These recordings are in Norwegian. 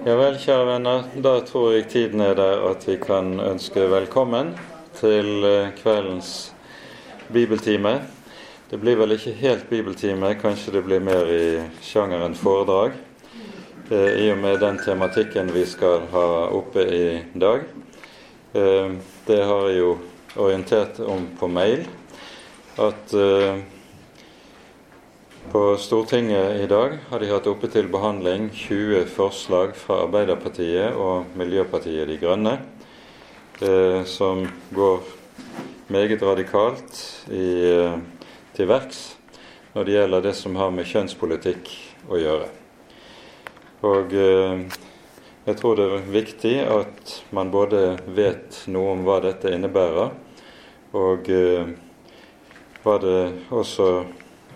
Ja vel, kjære venner. Da tror jeg tiden er der at vi kan ønske velkommen til eh, kveldens bibeltime. Det blir vel ikke helt bibeltime, kanskje det blir mer i sjangeren foredrag. Eh, I og med den tematikken vi skal ha oppe i dag. Eh, det har jeg jo orientert om på mail. At på Stortinget i dag har de hatt oppe til behandling 20 forslag fra Arbeiderpartiet og Miljøpartiet De Grønne, eh, som går meget radikalt i, eh, til verks når det gjelder det som har med kjønnspolitikk å gjøre. Og eh, jeg tror det er viktig at man både vet noe om hva dette innebærer, og eh, hva det også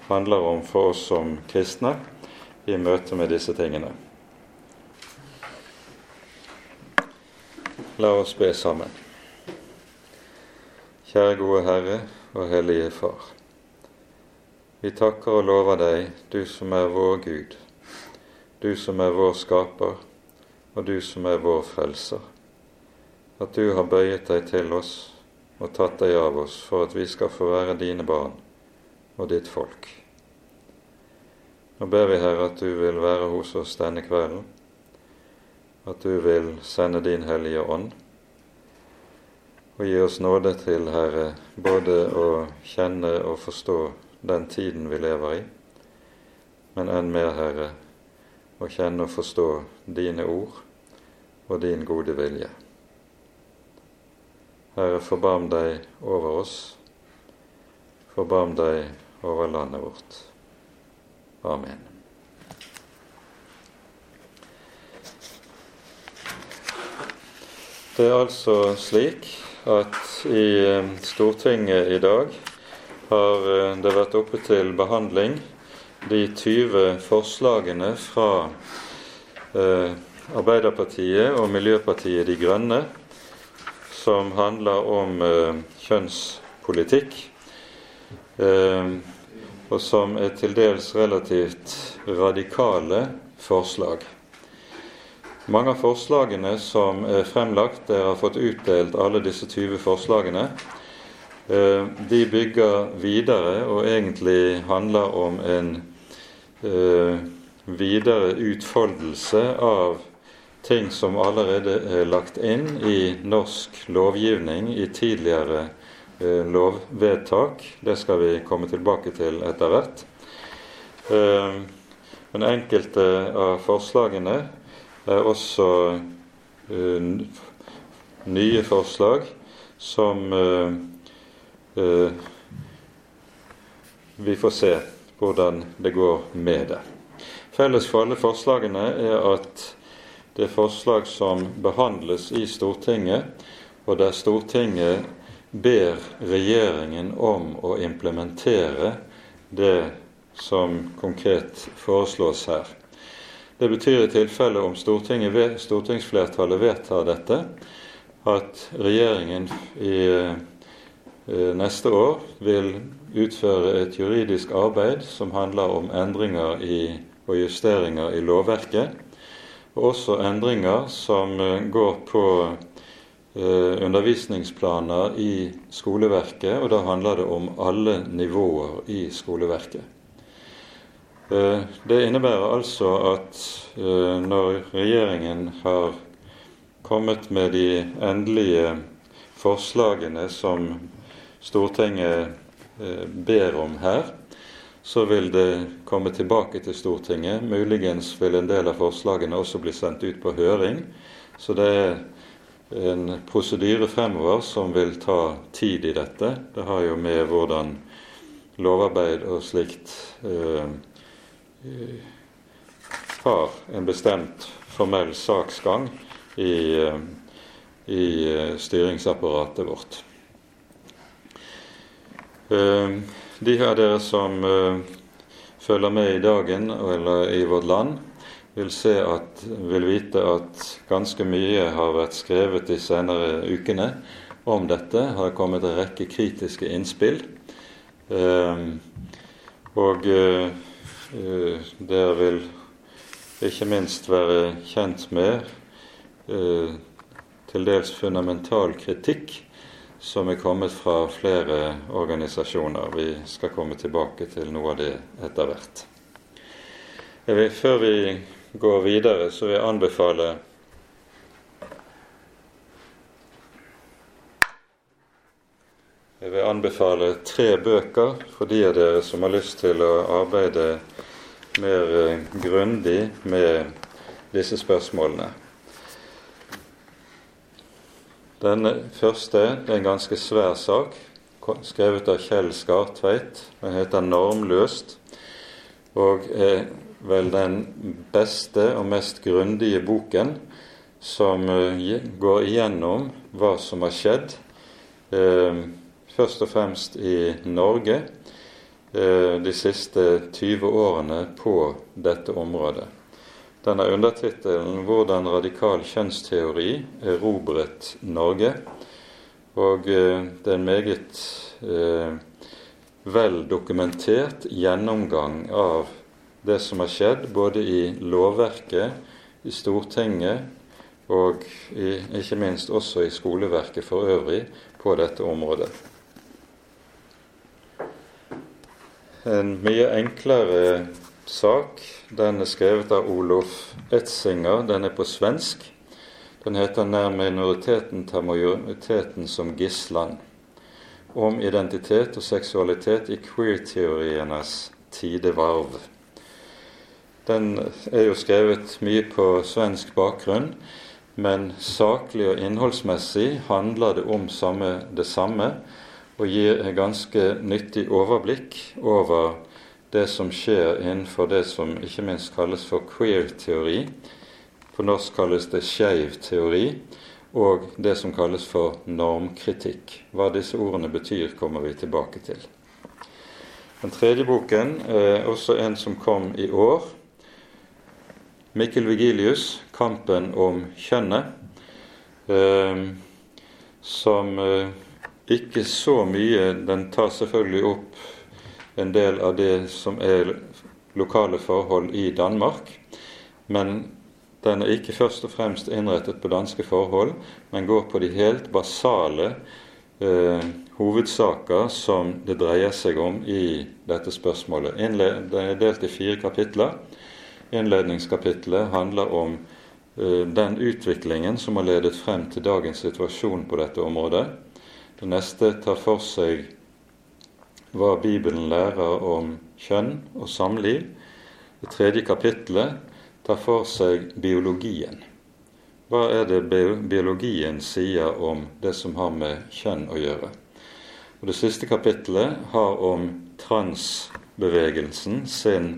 handler om for oss som kristne i møte med disse tingene. La oss be sammen. Kjære gode Herre og Hellige Far. Vi takker og lover deg, du som er vår Gud, du som er vår skaper, og du som er vår frelser, at du har bøyet deg til oss og tatt deg av oss for at vi skal få være dine barn og ditt folk. Nå ber vi, Herre, at du vil være hos oss denne kvelden, at du vil sende din Hellige Ånd, og gi oss nåde til, Herre, både å kjenne og forstå den tiden vi lever i, men enn mer, Herre, å kjenne og forstå dine ord og din gode vilje. Herre, forbarm deg over oss, forbarm deg over landet vårt. Amen. Det er altså slik at i eh, Stortinget i dag har eh, det vært oppe til behandling de 20 forslagene fra eh, Arbeiderpartiet og Miljøpartiet De Grønne som handler om kjønnspolitikk. Eh, og som er til dels relativt radikale forslag. Mange av forslagene som er fremlagt, dere har fått utdelt alle disse 20 forslagene, eh, de bygger videre og egentlig handler om en eh, videre utfoldelse av ting som allerede er lagt inn i norsk lovgivning i tidligere lovvedtak. Det skal vi komme tilbake til etter hvert. Eh, men enkelte av forslagene er også eh, nye forslag som vi får se hvordan det går med det. Felles for alle forslagene er at det er forslag som behandles i Stortinget, og der Stortinget ber regjeringen om å implementere det som konkret foreslås her. Det betyr i tilfelle om stortingsflertallet vedtar dette, at regjeringen i eh, neste år vil utføre et juridisk arbeid som handler om endringer i, og justeringer i lovverket, og også endringer som eh, går på undervisningsplaner i skoleverket, og da handler det om alle nivåer i skoleverket. Eh, det innebærer altså at eh, når regjeringen har kommet med de endelige forslagene som Stortinget ber om her, så vil det komme tilbake til Stortinget. Muligens vil en del av forslagene også bli sendt ut på høring. Så det er en prosedyre fremover som vil ta tid i dette. Det har jo med hvordan lovarbeid og slikt eh, har en bestemt formell saksgang i, eh, i eh, styringsapparatet vårt. Eh, de av dere som eh, følger med i dagen eller i vårt land, vil, at, vil vite at ganske mye har vært skrevet de senere ukene om dette. Har kommet en rekke kritiske innspill. Eh, og eh, dere vil ikke minst være kjent med eh, til dels fundamental kritikk som er kommet fra flere organisasjoner. Vi skal komme tilbake til noe av det etter hvert. Vil, før vi går videre, så vil jeg anbefale Jeg vil anbefale tre bøker for de av dere som har lyst til å arbeide mer eh, grundig med disse spørsmålene. Den første er en ganske svær sak, skrevet av Kjell Skartveit. Den heter 'Normløst' og er vel den beste og mest grundige boken som eh, går igjennom hva som har skjedd, eh, først og fremst i Norge eh, de siste 20 årene på dette området. Den har undertittelen 'Hvordan radikal kjønnsteori erobret Norge'. Og det er en meget eh, vel dokumentert gjennomgang av det som har skjedd, både i lovverket, i Stortinget og i, ikke minst også i skoleverket for øvrig på dette området. En mye enklere sak den er skrevet av Olof Etzinger. Den er på svensk. Den heter 'Nær minoriteten tar majoriteten som gisland'. Om identitet og seksualitet i queer-teorienes tidevarv. Den er jo skrevet mye på svensk bakgrunn, men saklig og innholdsmessig handler det om samme, det samme, og gir et ganske nyttig overblikk over det som skjer innenfor det som ikke minst kalles for queer-teori. På norsk kalles det skeiv teori. Og det som kalles for normkritikk. Hva disse ordene betyr, kommer vi tilbake til. Den tredje boken er også en som kom i år. Mikkel Vigilius, 'Kampen om kjønnet', eh, som eh, ikke så mye Den tar selvfølgelig opp en del av det som er lokale forhold i Danmark. Men den er ikke først og fremst innrettet på danske forhold, men går på de helt basale eh, hovedsaker som det dreier seg om i dette spørsmålet. Den er delt i fire kapitler. Innledningskapitlet handler om eh, den utviklingen som har ledet frem til dagens situasjon på dette området. Det neste tar for seg hva Bibelen lærer om kjønn og samliv. Det tredje kapittelet tar for seg biologien. Hva er det biologien sier om det som har med kjønn å gjøre? Og Det siste kapittelet har om transbevegelsen sin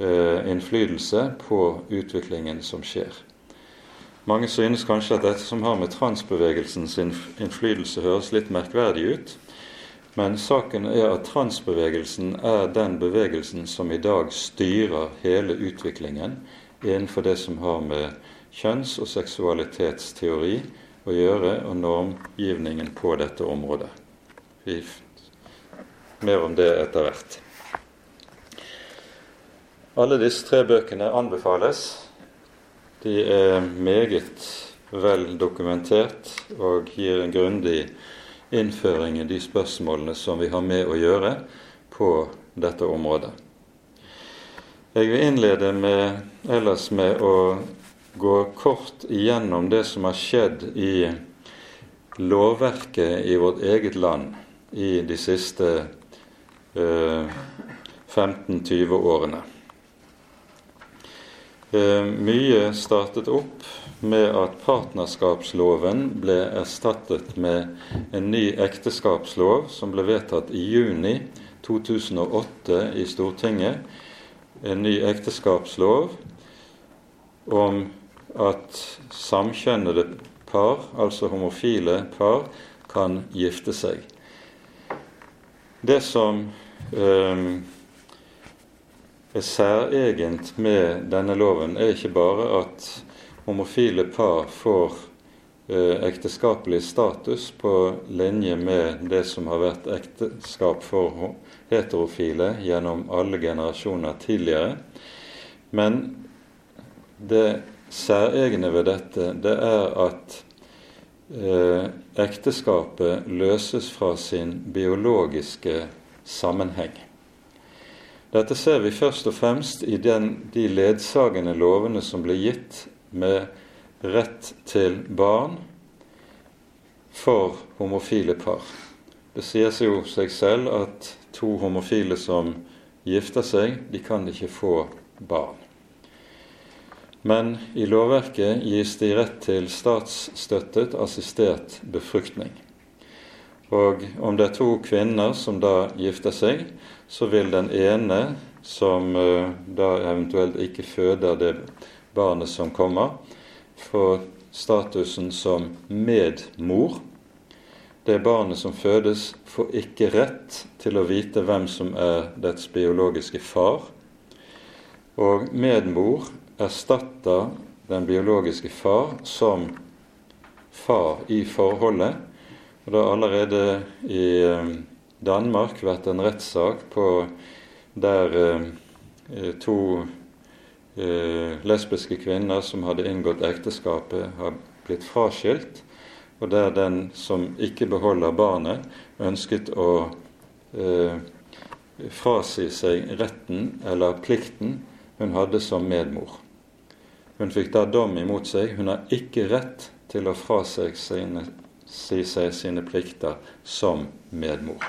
innflytelse på utviklingen som skjer. Mange synes kanskje at dette som har med transbevegelsens innflytelse høres litt merkverdig ut. Men saken er at transbevegelsen er den bevegelsen som i dag styrer hele utviklingen innenfor det som har med kjønns- og seksualitetsteori å gjøre, og normgivningen på dette området. Mer om det etter hvert. Alle disse tre bøkene anbefales. De er meget vel dokumentert og gir en grundig innføring i de spørsmålene som vi har med å gjøre på dette området. Jeg vil innlede med, ellers med å gå kort igjennom det som har skjedd i lovverket i vårt eget land i de siste eh, 15-20 årene. Eh, mye startet opp med at partnerskapsloven ble erstattet med en ny ekteskapslov som ble vedtatt i juni 2008 i Stortinget. En ny ekteskapslov om at samkjønnede par, altså homofile par, kan gifte seg. Det som er særegent med denne loven, er ikke bare at homofile par får eh, ekteskapelig status på linje med det som har vært ekteskap for heterofile gjennom alle generasjoner tidligere. Men det særegne ved dette, det er at eh, ekteskapet løses fra sin biologiske sammenheng. Dette ser vi først og fremst i den, de ledsagende lovene som ble gitt med rett til barn for homofile par. Det sier seg jo seg selv at to homofile som gifter seg, de kan ikke få barn. Men i lovverket gis de rett til statsstøttet assistert befruktning. Og om det er to kvinner som da gifter seg, så vil den ene, som uh, da eventuelt ikke føder det barnet som kommer, få statusen som medmor. Det barnet som fødes, får ikke rett til å vite hvem som er dets biologiske far. Og medmor erstatter den biologiske far som far i forholdet og Det har allerede i eh, Danmark vært en rettssak der eh, to eh, lesbiske kvinner som hadde inngått ekteskapet, har blitt fraskilt, og der den som ikke beholder barnet, ønsket å eh, frasi seg retten eller plikten hun hadde som medmor. Hun fikk da dom imot seg. Hun har ikke rett til å frasi sine si seg sine plikter som medmor,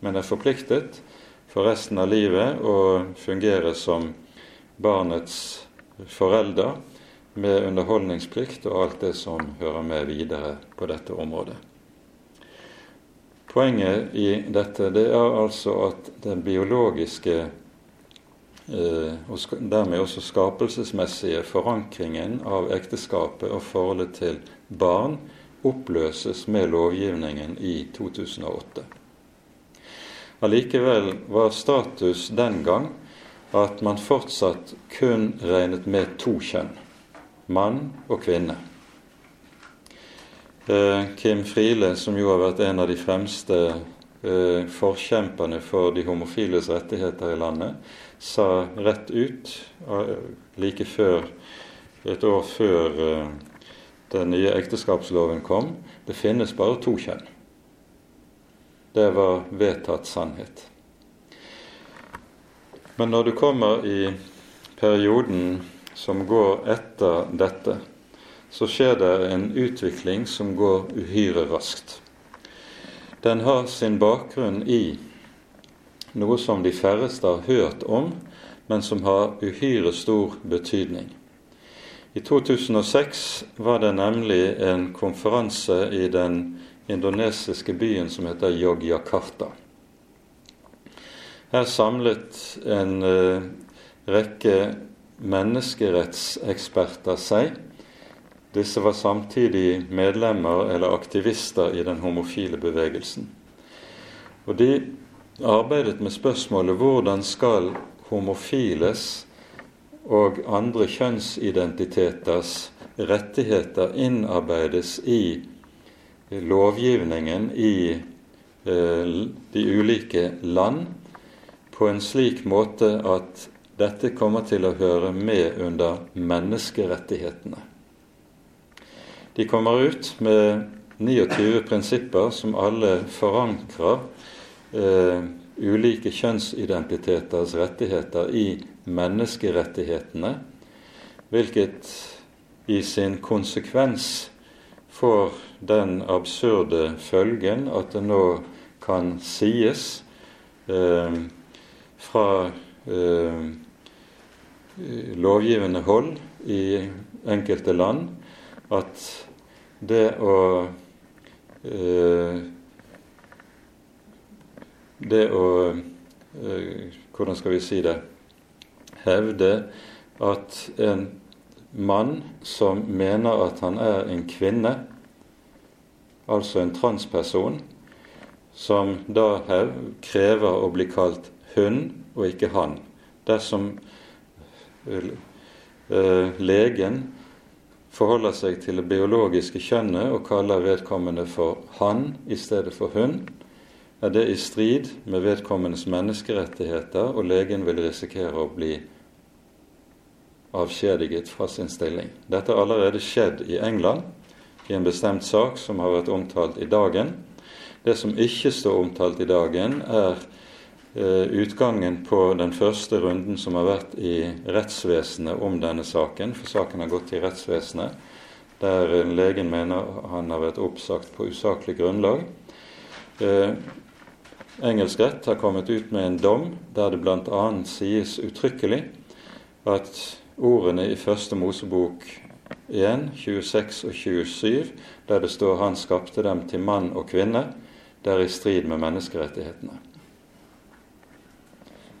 men er forpliktet for resten av livet å fungere som barnets forelder med underholdningsplikt og alt det som hører med videre på dette området. Poenget i dette det er altså at den biologiske eh, og dermed også skapelsesmessige forankringen av ekteskapet og forholdet til barn oppløses med lovgivningen i 2008. Allikevel var status den gang at man fortsatt kun regnet med to kjønn mann og kvinne. Eh, Kim Friele, som jo har vært en av de fremste eh, forkjemperne for de homofiles rettigheter i landet, sa rett ut eh, like før, et år før den nye ekteskapsloven kom, det finnes bare to kjønn. Det var vedtatt sannhet. Men når du kommer i perioden som går etter dette, så skjer det en utvikling som går uhyre raskt. Den har sin bakgrunn i noe som de færreste har hørt om, men som har uhyre stor betydning. I 2006 var det nemlig en konferanse i den indonesiske byen som heter Yogyakarta. Her samlet en uh, rekke menneskerettseksperter seg. Disse var samtidig medlemmer eller aktivister i den homofile bevegelsen. Og De arbeidet med spørsmålet hvordan skal homofiles og andre kjønnsidentiteters rettigheter innarbeides i lovgivningen i eh, de ulike land på en slik måte at dette kommer til å høre med under menneskerettighetene. De kommer ut med 29 prinsipper som alle forankrer eh, ulike kjønnsidentiteters rettigheter i menneskerettighetene, hvilket i sin konsekvens får den absurde følgen at det nå kan sies eh, fra eh, lovgivende hold i enkelte land at det å eh, det å eh, Hvordan skal vi si det? Hevde at en mann som mener at han er en kvinne, altså en transperson, som da krever å bli kalt hun og ikke han, dersom eh, legen forholder seg til det biologiske kjønnet og kaller vedkommende for han i stedet for hun, er det i strid med vedkommendes menneskerettigheter, og legen vil risikere å bli avskjediget fra sin stilling. Dette har allerede skjedd i England, i en bestemt sak som har vært omtalt i Dagen. Det som ikke står omtalt i Dagen, er eh, utgangen på den første runden som har vært i rettsvesenet om denne saken, for saken har gått til rettsvesenet, der legen mener han har vært oppsagt på usaklig grunnlag. Eh, engelsk rett har kommet ut med en dom der det bl.a. sies uttrykkelig at ordene i Første Mosebok 1, 26 og 27, der det står 'Han skapte dem til mann og kvinne', det er i strid med menneskerettighetene.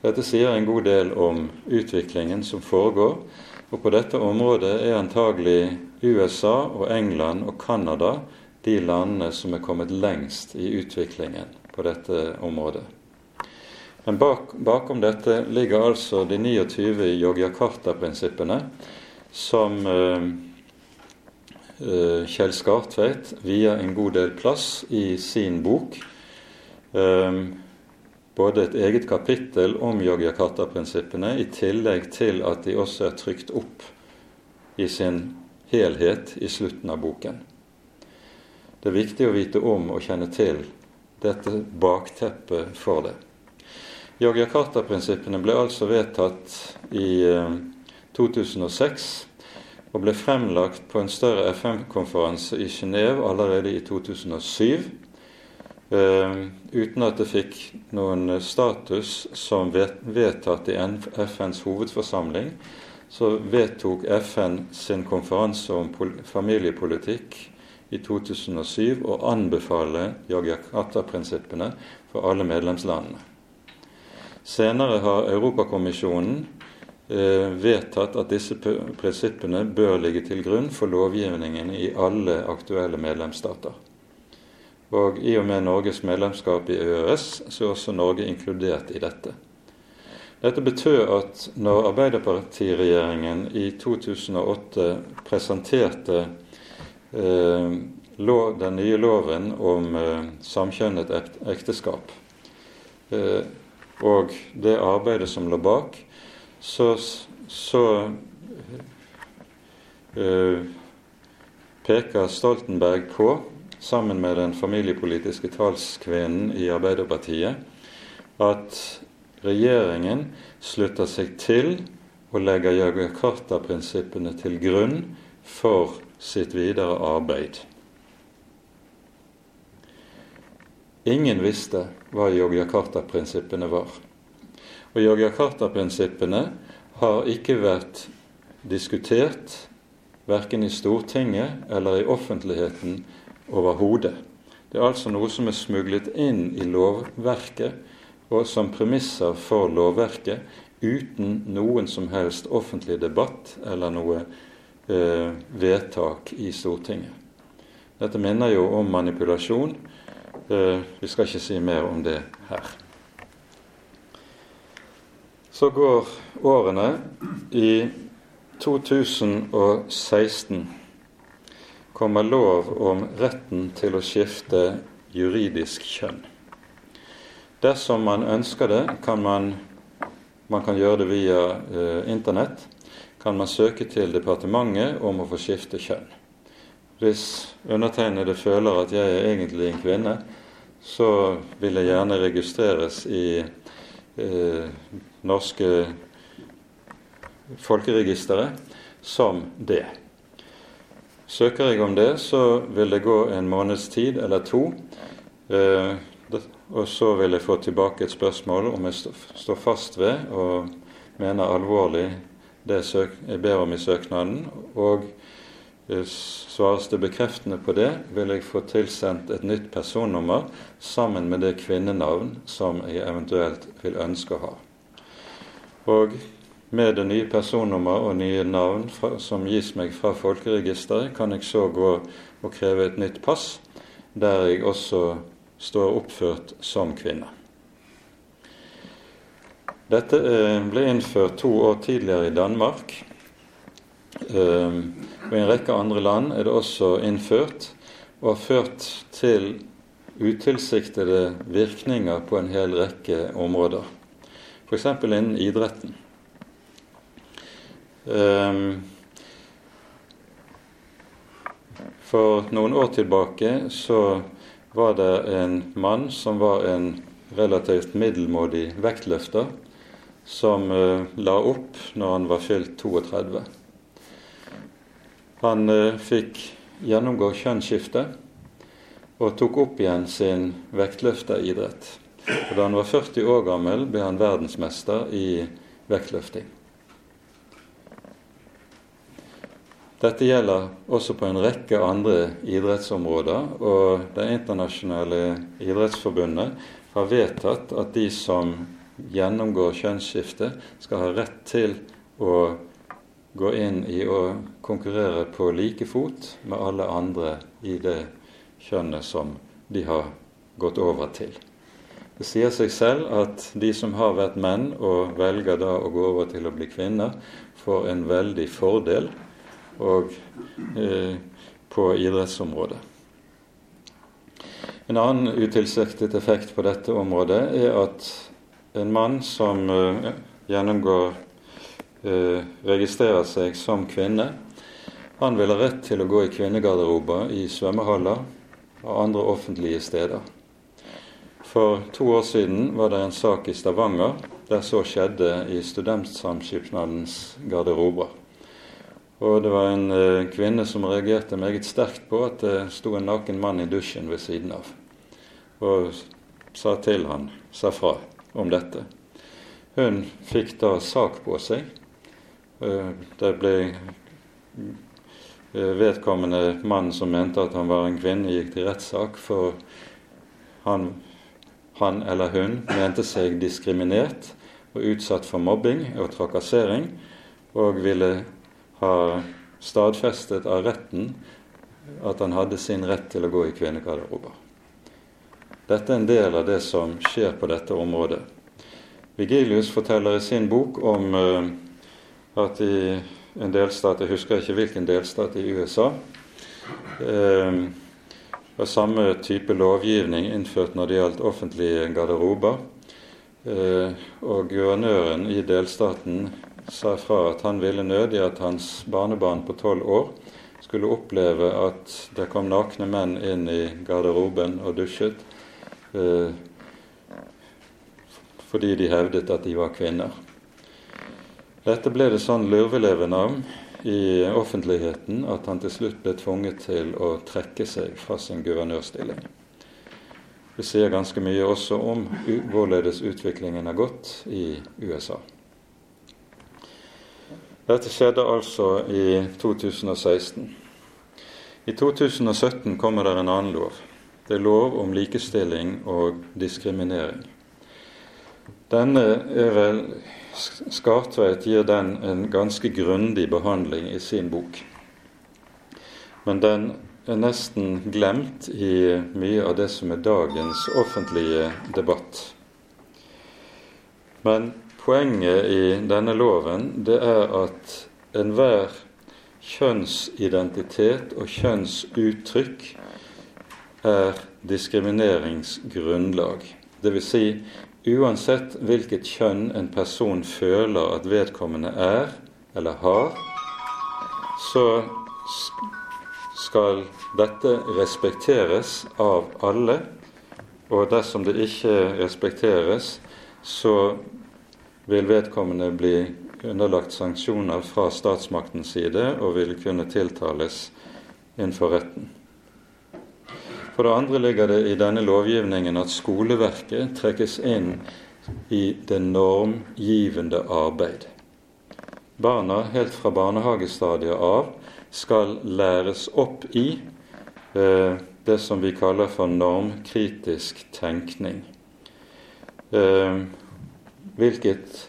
Dette sier en god del om utviklingen som foregår, og på dette området er antagelig USA og England og Canada de landene som er kommet lengst i utviklingen på dette området. Men bak, bakom dette ligger altså de 29 Yogyakarta-prinsippene som eh, eh, Kjell Skartveit vier en god del plass i sin bok. Eh, både et eget kapittel om Yogyakarta-prinsippene, i tillegg til at de også er trykt opp i sin helhet i slutten av boken. Det er viktig å vite om og kjenne til dette bakteppet for det. Yogyakarta-prinsippene ble altså vedtatt i 2006 eh, og ble fremlagt på en større FM-konferanse i Genéve allerede i 2007, eh, uten at det fikk noen status som vedtatt i FNs hovedforsamling. Så vedtok FN sin konferanse om familiepolitikk i 2007 å anbefale Yogyakarta-prinsippene for alle medlemslandene. Senere har Europakommisjonen eh, vedtatt at disse prinsippene bør ligge til grunn for lovgivningen i alle aktuelle medlemsstater. Og i og med Norges medlemskap i EØS så er også Norge inkludert i dette. Dette betød at når Arbeiderpartiregjeringen i 2008 presenterte eh, den nye loven om eh, samkjønnet ekteskap, eh, og det arbeidet som lå bak, så, så uh, peker Stoltenberg på, sammen med den familiepolitiske talskvinnen i Arbeiderpartiet, at regjeringen slutter seg til og legger Jakarta-prinsippene til grunn for sitt videre arbeid. Ingen visste hva Yogyakarta-prinsippene var. Og Yogyakarta-prinsippene har ikke vært diskutert verken i Stortinget eller i offentligheten overhodet. Det er altså noe som er smuglet inn i lovverket og som premisser for lovverket uten noen som helst offentlig debatt eller noe eh, vedtak i Stortinget. Dette minner jo om manipulasjon vi skal ikke si mer om det her. Så går årene. I 2016 kommer lov om retten til å skifte juridisk kjønn. Dersom man ønsker det, kan man, man kan gjøre det via eh, Internett. Kan man søke til departementet om å få skifte kjønn. Hvis undertegnede føler at jeg er egentlig en kvinne, så vil jeg gjerne registreres i eh, norske folkeregisteret som det. Søker jeg om det, så vil det gå en måneds tid eller to. Eh, og så vil jeg få tilbake et spørsmål om jeg står fast ved og mener alvorlig det jeg ber om i søknaden, og Svares det bekreftende på det, vil jeg få tilsendt et nytt personnummer sammen med det kvinnenavn som jeg eventuelt vil ønske å ha. Og med det nye personnummer og nye navn fra, som gis meg fra folkeregisteret, kan jeg så gå og kreve et nytt pass, der jeg også står oppført som kvinne. Dette eh, ble innført to år tidligere i Danmark. Ehm, og I en rekke andre land er det også innført og har ført til utilsiktede virkninger på en hel rekke områder. F.eks. innen idretten. Um, for noen år tilbake så var det en mann som var en relativt middelmådig vektløfter, som uh, la opp når han var fylt 32. Han uh, fikk gjennomgå kjønnsskifte og tok opp igjen sin vektløfteridrett. Da han var 40 år gammel, ble han verdensmester i vektløfting. Dette gjelder også på en rekke andre idrettsområder, og Det internasjonale idrettsforbundet har vedtatt at de som gjennomgår kjønnsskifte, skal ha rett til å gå inn i å konkurrere på like fot med alle andre i det kjønnet som de har gått over til. Det sier seg selv at de som har vært menn og velger da å gå over til å bli kvinner, får en veldig fordel og, eh, på idrettsområdet. En annen utilsiktet effekt på dette området er at en mann som eh, gjennomgår registrerer seg som kvinne, han vil ha rett til å gå i kvinnegarderober i svømmehaller og andre offentlige steder. For to år siden var det en sak i Stavanger der så skjedde i Studentsamskipnadens garderober. Og det var en eh, kvinne som reagerte meget sterkt på at det sto en naken mann i dusjen ved siden av, og sa til han, sa fra om dette. Hun fikk da sak på seg. Eh, det ble Eh, vedkommende mann som mente at han var en kvinne, gikk til rettssak, for han, han, eller hun mente seg diskriminert og utsatt for mobbing og trakassering, og ville ha stadfestet av retten at han hadde sin rett til å gå i kvinnegarderober. Dette er en del av det som skjer på dette området. Vigilius forteller i sin bok om uh, at i en delstat, jeg husker ikke hvilken delstat i USA. Eh, var samme type lovgivning innført når det gjaldt offentlige garderober. Eh, og guvernøren i delstaten sa fra at han ville nødig at hans barnebarn på tolv år skulle oppleve at det kom nakne menn inn i garderoben og dusjet eh, fordi de hevdet at de var kvinner. Dette ble det sånn lurveleven av i offentligheten at han til slutt ble tvunget til å trekke seg fra sin guvernørstilling. Det sier ganske mye også om hvorledes utviklingen har gått i USA. Dette skjedde altså i 2016. I 2017 kommer det en annen lov. Det er lov om likestilling og diskriminering. Denne er vel Skartveit gir den en ganske grundig behandling i sin bok. Men den er nesten glemt i mye av det som er dagens offentlige debatt. Men poenget i denne loven det er at enhver kjønnsidentitet og kjønnsuttrykk er diskrimineringsgrunnlag. Dvs. Si, uansett hvilket kjønn en person føler at vedkommende er eller har, så skal dette respekteres av alle. Og dersom det ikke respekteres, så vil vedkommende bli underlagt sanksjoner fra statsmaktens side og vil kunne tiltales innenfor retten. For det andre ligger det i denne lovgivningen at skoleverket trekkes inn i det normgivende arbeid. Barna helt fra barnehagestadiet av skal læres opp i eh, det som vi kaller for normkritisk tenkning. Eh, hvilket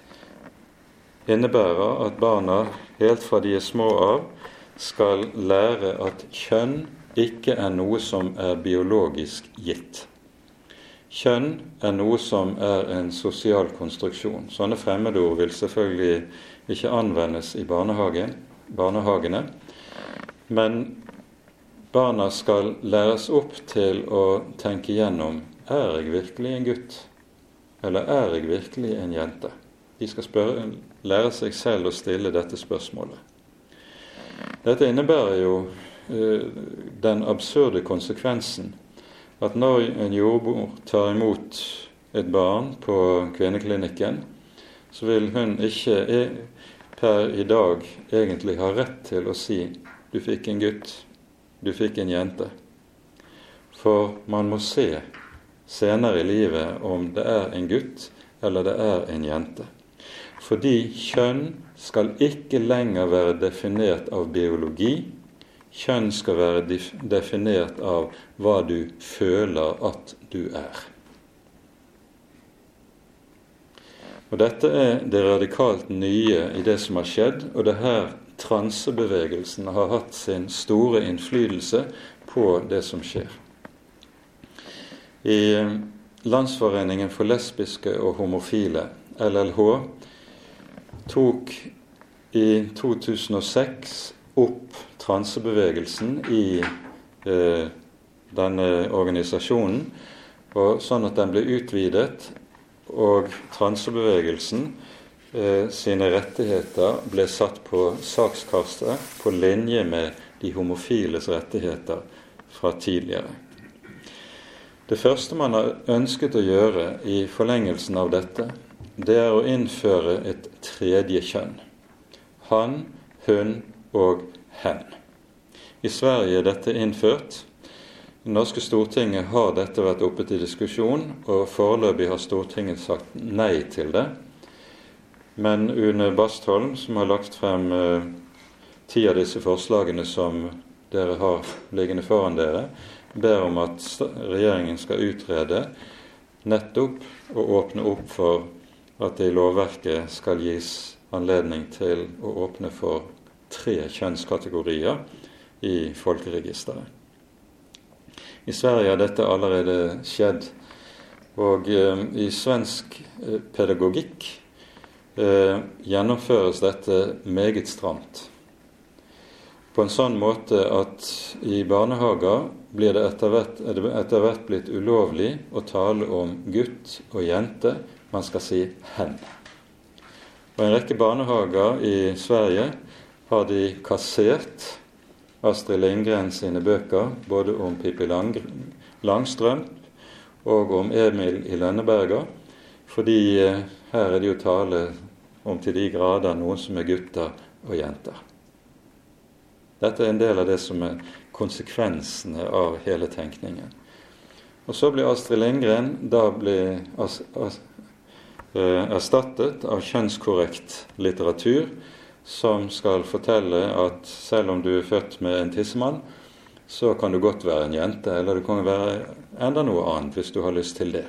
innebærer at barna helt fra de er små av skal lære at kjønn ikke er noe som er biologisk gitt. Kjønn er noe som er en sosial konstruksjon. Sånne fremmedord vil selvfølgelig ikke anvendes i barnehagen, barnehagene. Men barna skal læres opp til å tenke gjennom er jeg virkelig en gutt, eller er jeg virkelig en jente? De skal spørre, lære seg selv å stille dette spørsmålet. Dette innebærer jo den absurde konsekvensen at når en jordmor tar imot et barn på kvinneklinikken, så vil hun ikke e, per i dag egentlig ha rett til å si 'du fikk en gutt', 'du fikk en jente'. For man må se senere i livet om det er en gutt eller det er en jente. Fordi kjønn skal ikke lenger være definert av biologi. Kjønn skal være definert av hva du føler at du er. Og Dette er det radikalt nye i det som har skjedd, og det er her transebevegelsen har hatt sin store innflytelse på det som skjer. I Landsforeningen for lesbiske og homofile, LLH, tok i 2006 opp transebevegelsen i eh, denne organisasjonen, og sånn at den ble utvidet, og transebevegelsen eh, sine rettigheter ble satt på sakskastet på linje med de homofiles rettigheter fra tidligere. Det første man har ønsket å gjøre i forlengelsen av dette, det er å innføre et tredje kjønn. Han, hun og hen. I Sverige er dette innført. Det norske Stortinget har dette vært oppe til diskusjon, og foreløpig har Stortinget sagt nei til det. Men Une Bastholm, som har lagt frem eh, ti av disse forslagene som dere har liggende foran dere, ber om at regjeringen skal utrede nettopp å åpne opp for at det i lovverket skal gis anledning til å åpne for tre kjønnskategorier i folkeregisteret. I Sverige har dette allerede skjedd. Og eh, i svensk eh, pedagogikk eh, gjennomføres dette meget stramt på en sånn måte at i barnehager blir det etter hvert, er etter hvert blitt ulovlig å tale om gutt og jente. Man skal si 'hen'. Og En rekke barnehager i Sverige har de kassert Astrid Lindgren sine bøker, både om Pippi Lang Langstrøm og om Emil i Lønneberga, fordi eh, her er det jo tale om til de grader noen som er gutter og jenter. Dette er en del av det som er konsekvensene av hele tenkningen. Og så blir Astrid Lindgren da blir eh, erstattet av kjønnskorrekt litteratur som skal fortelle at selv om du er født med en tissemann, så kan du godt være en jente, eller du kan være enda noe annet hvis du har lyst til det.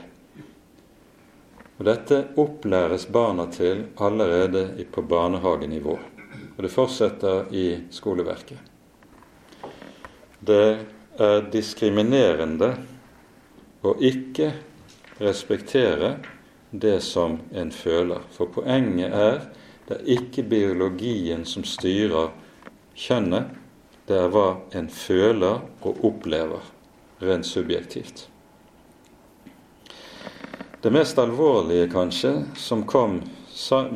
Og Dette opplæres barna til allerede på barnehagenivå. Og det fortsetter i skoleverket. Det er diskriminerende å ikke respektere det som en føler. For poenget er det er ikke biologien som styrer kjønnet, det er hva en føler og opplever rent subjektivt. Det mest alvorlige, kanskje, som kom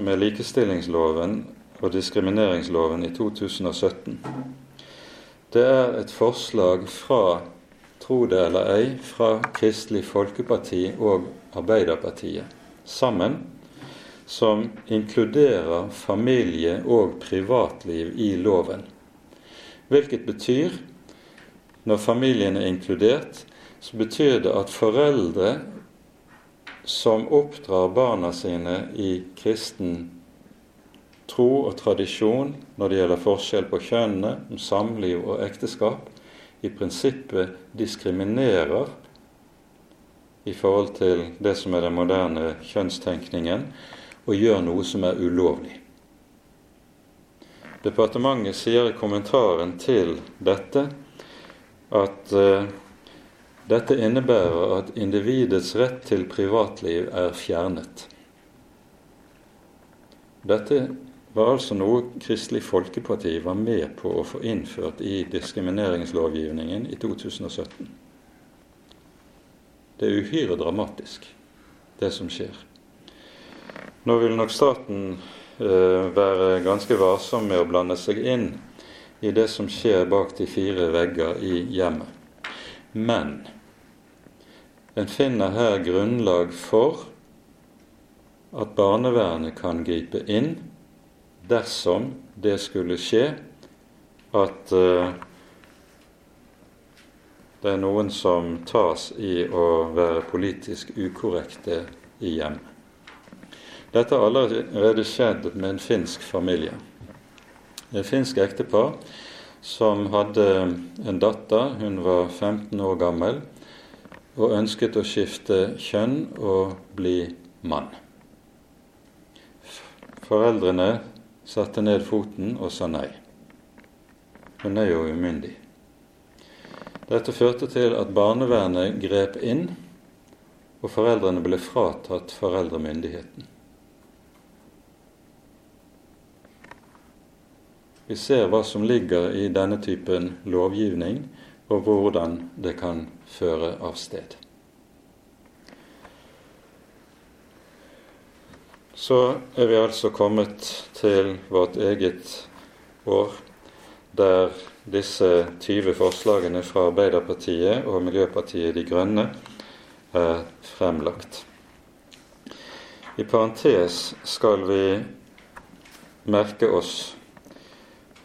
med likestillingsloven og diskrimineringsloven i 2017, det er et forslag fra, tro det eller ei, fra Kristelig Folkeparti og Arbeiderpartiet sammen, som inkluderer familie og privatliv i loven. Hvilket betyr, når familien er inkludert, så betyr det at foreldre som oppdrar barna sine i kristen tro og tradisjon når det gjelder forskjell på kjønnene, om samliv og ekteskap, i prinsippet diskriminerer i forhold til det som er den moderne kjønnstenkningen, og gjør noe som er ulovlig. Departementet sier i kommentaren til dette at uh, dette innebærer at individets rett til privatliv er fjernet. Dette var altså noe Kristelig Folkeparti var med på å få innført i diskrimineringslovgivningen i 2017. Det er uhyre dramatisk, det som skjer. Nå vil nok staten eh, være ganske varsom med å blande seg inn i det som skjer bak de fire vegger i hjemmet. Men en finner her grunnlag for at barnevernet kan gripe inn dersom det skulle skje at uh, det er noen som tas i å være politisk ukorrekte i hjemmet. Dette har allerede skjedd med en finsk familie. Et finsk ektepar som hadde en datter, hun var 15 år gammel, og ønsket å skifte kjønn og bli mann. Foreldrene satte ned foten og sa nei. Hun er jo umyndig. Dette førte til at barnevernet grep inn, og foreldrene ble fratatt foreldremyndigheten. Vi ser hva som ligger i denne typen lovgivning, og hvordan det kan føre av sted. Så er vi altså kommet til vårt eget år, der disse 20 forslagene fra Arbeiderpartiet og Miljøpartiet De Grønne er fremlagt. I parentes skal vi merke oss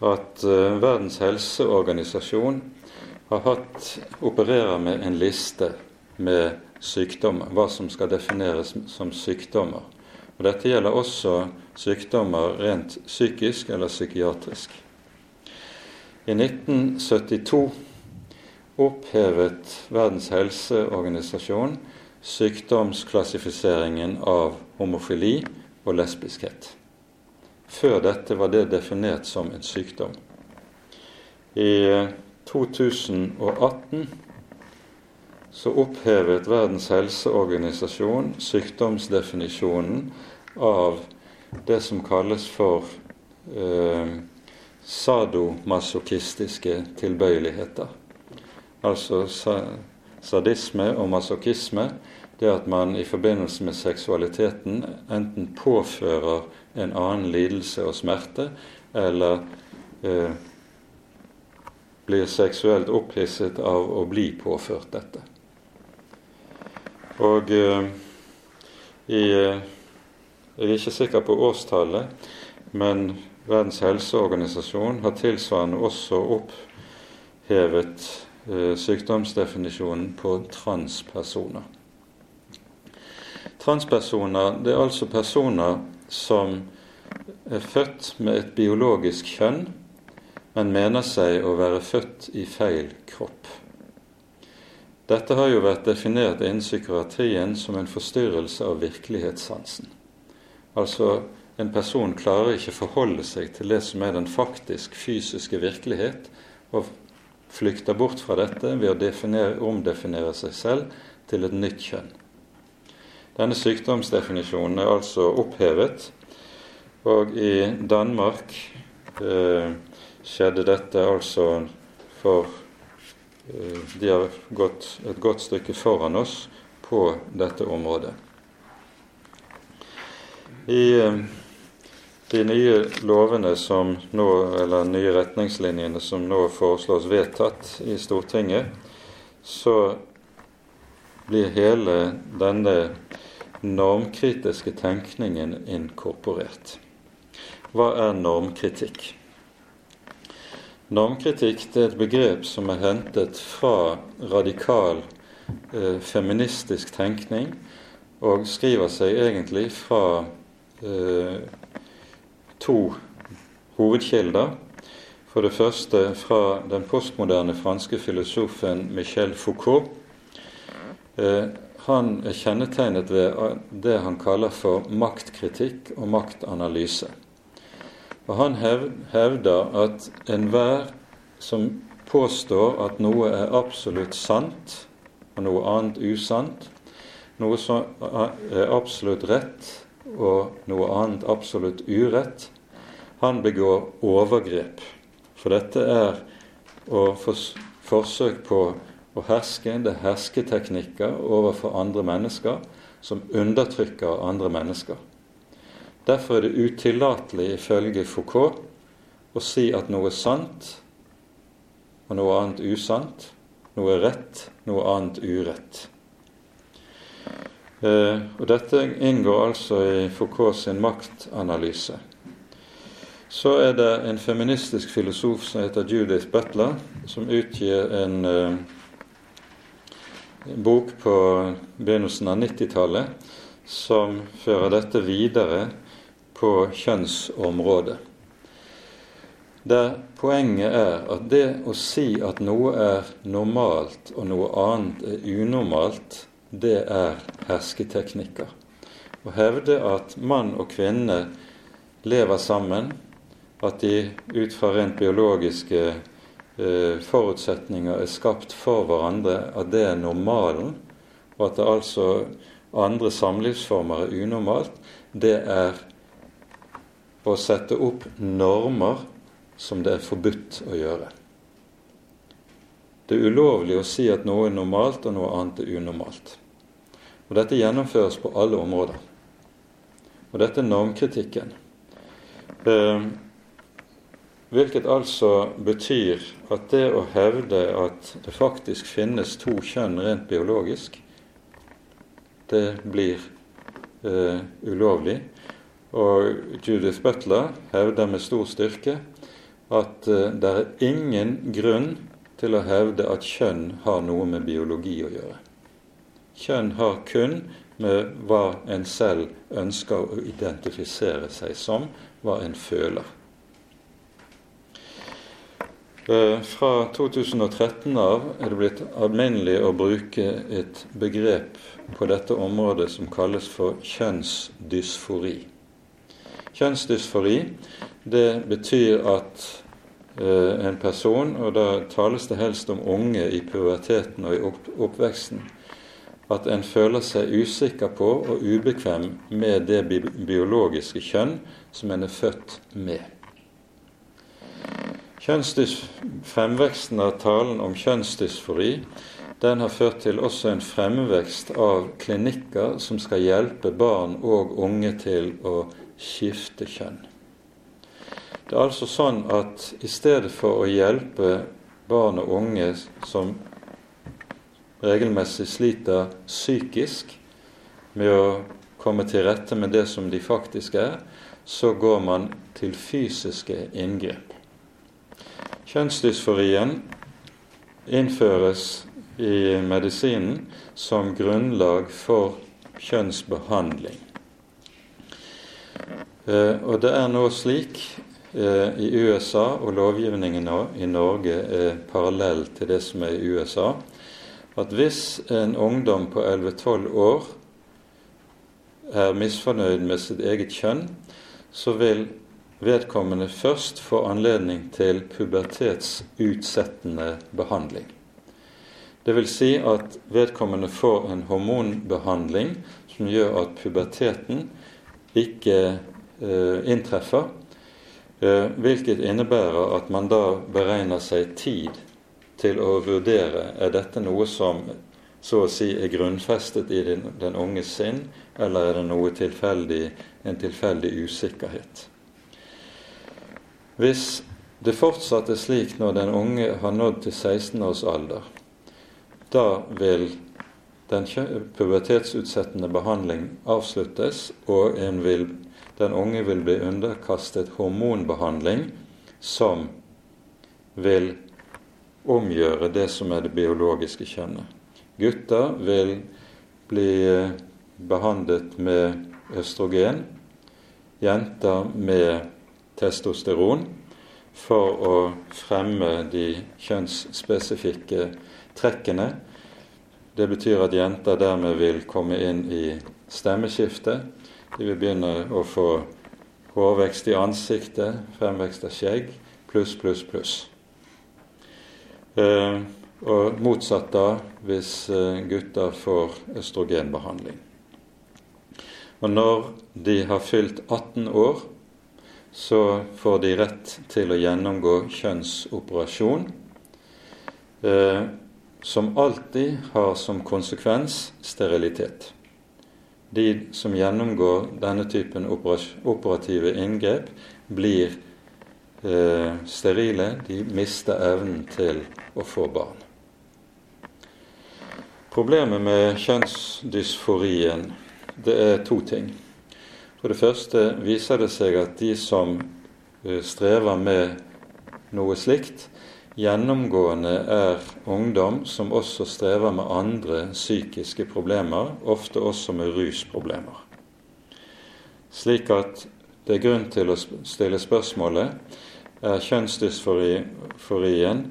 at uh, Verdens helseorganisasjon har hatt, opererer med en liste med sykdommer, hva som skal defineres som sykdommer. Og Dette gjelder også sykdommer rent psykisk eller psykiatrisk. I 1972 opphevet Verdens helseorganisasjon sykdomsklassifiseringen av homofili og lesbiskhet. Før dette var det definert som en sykdom. I 2018 så opphevet Verdens helseorganisasjon sykdomsdefinisjonen av det som kalles for eh, sadomasochistiske tilbøyeligheter. Altså sadisme og masochisme, det at man i forbindelse med seksualiteten enten påfører en annen lidelse og smerte, eller eh, blir seksuelt opphisset av å bli påført dette. Og eh, i, eh, Jeg er ikke sikker på årstallet, men Verdens helseorganisasjon har tilsvarende også opphevet eh, sykdomsdefinisjonen på transpersoner. Transpersoner det er altså personer som er født med et biologisk kjønn, men mener seg å være født i feil kropp. Dette har jo vært definert innen psykiatrien som en forstyrrelse av virkelighetssansen. Altså en person klarer ikke forholde seg til det som er den faktisk fysiske virkelighet, og flykter bort fra dette ved å definere, omdefinere seg selv til et nytt kjønn. Denne sykdomsdefinisjonen er altså opphevet, og i Danmark eh, skjedde dette altså for eh, De har gått et godt stykke foran oss på dette området. I eh, de nye lovene som nå, eller nye retningslinjene som nå foreslås vedtatt i Stortinget, så blir hele denne normkritiske tenkningen inkorporert. Hva er normkritikk? Normkritikk er et begrep som er hentet fra radikal eh, feministisk tenkning, og skriver seg egentlig fra eh, to hovedkilder. For det første fra den postmoderne franske filosofen Michel Foucault. Eh, han er kjennetegnet ved det han kaller for maktkritikk og maktanalyse. Og Han hevder at enhver som påstår at noe er absolutt sant og noe annet usant, noe som er absolutt rett og noe annet absolutt urett, han begår overgrep. For dette er å forsøk på å herske, det er hersketeknikker overfor andre mennesker som undertrykker andre mennesker. Derfor er det utillatelig ifølge Foucault å si at noe er sant og noe annet usant, noe er rett, noe annet urett. Eh, og Dette inngår altså i Foucault sin maktanalyse. Så er det en feministisk filosof som heter Judith Butler, som utgir en uh, bok på begynnelsen av 90-tallet som fører dette videre på kjønnsområdet. Der poenget er at det å si at noe er normalt og noe annet er unormalt, det er hersketeknikker. Å hevde at mann og kvinne lever sammen, at de ut fra rent biologiske forutsetninger er skapt for hverandre, at det er normalen, og at det altså andre samlivsformer er unormalt, det er å sette opp normer som det er forbudt å gjøre. Det er ulovlig å si at noe er normalt og noe annet er unormalt. Og Dette gjennomføres på alle områder. Og dette er normkritikken. Eh, Hvilket altså betyr at det å hevde at det faktisk finnes to kjønn rent biologisk, det blir eh, ulovlig. Og Judith Butler hevder med stor styrke at eh, det er ingen grunn til å hevde at kjønn har noe med biologi å gjøre. Kjønn har kun med hva en selv ønsker å identifisere seg som, hva en føler. Eh, fra 2013 av er det blitt alminnelig å bruke et begrep på dette området som kalles for kjønnsdysfori. Kjønnsdysfori det betyr at eh, en person, og da tales det helst om unge i puberteten og i oppveksten, at en føler seg usikker på og ubekvem med det biologiske kjønn som en er født med. Fremveksten av talen om kjønnsdysfori den har ført til også en fremvekst av klinikker som skal hjelpe barn og unge til å skifte kjønn. Det er altså sånn at i stedet for å hjelpe barn og unge som regelmessig sliter psykisk med å komme til rette med det som de faktisk er, så går man til fysiske inngrep. Kjønnsdysforien innføres i medisinen som grunnlag for kjønnsbehandling. Eh, og det er nå slik eh, i USA, og lovgivningen i Norge er parallell til det som er i USA, at hvis en ungdom på 11-12 år er misfornøyd med sitt eget kjønn, så vil vedkommende først får anledning til pubertetsutsettende behandling. Det vil si at vedkommende får en hormonbehandling som gjør at puberteten ikke eh, inntreffer, eh, hvilket innebærer at man da beregner seg tid til å vurdere er dette noe som så å si er grunnfestet i den, den unges sinn, eller er det noe tilfeldig, en tilfeldig usikkerhet. Hvis det fortsatt er slik når den unge har nådd til 16 års alder, da vil den pubertetsutsettende behandling avsluttes, og vil, den unge vil bli underkastet hormonbehandling som vil omgjøre det som er det biologiske kjønnet. Gutter vil bli eh, behandlet med østrogen, jenter med testosteron for å fremme de kjønnsspesifikke trekkene. Det betyr at jenter dermed vil komme inn i stemmeskiftet. De vil begynne å få hårvekst i ansiktet, fremvekst av skjegg, pluss, pluss, pluss. Eh, og motsatt da hvis eh, gutter får østrogenbehandling. Og når de har fylt 18 år, så får de rett til å gjennomgå kjønnsoperasjon, eh, som alltid har som konsekvens sterilitet. de som gjennomgår denne typen operative inngrep, blir eh, sterile. De mister evnen til å få barn. Problemet med kjønnsdysforien det er to ting. For det første viser det seg at de som eh, strever med noe slikt, gjennomgående er ungdom som også strever med andre psykiske problemer, ofte også med rusproblemer. Slik at det er grunn til å stille spørsmålet er kjønnsdysforien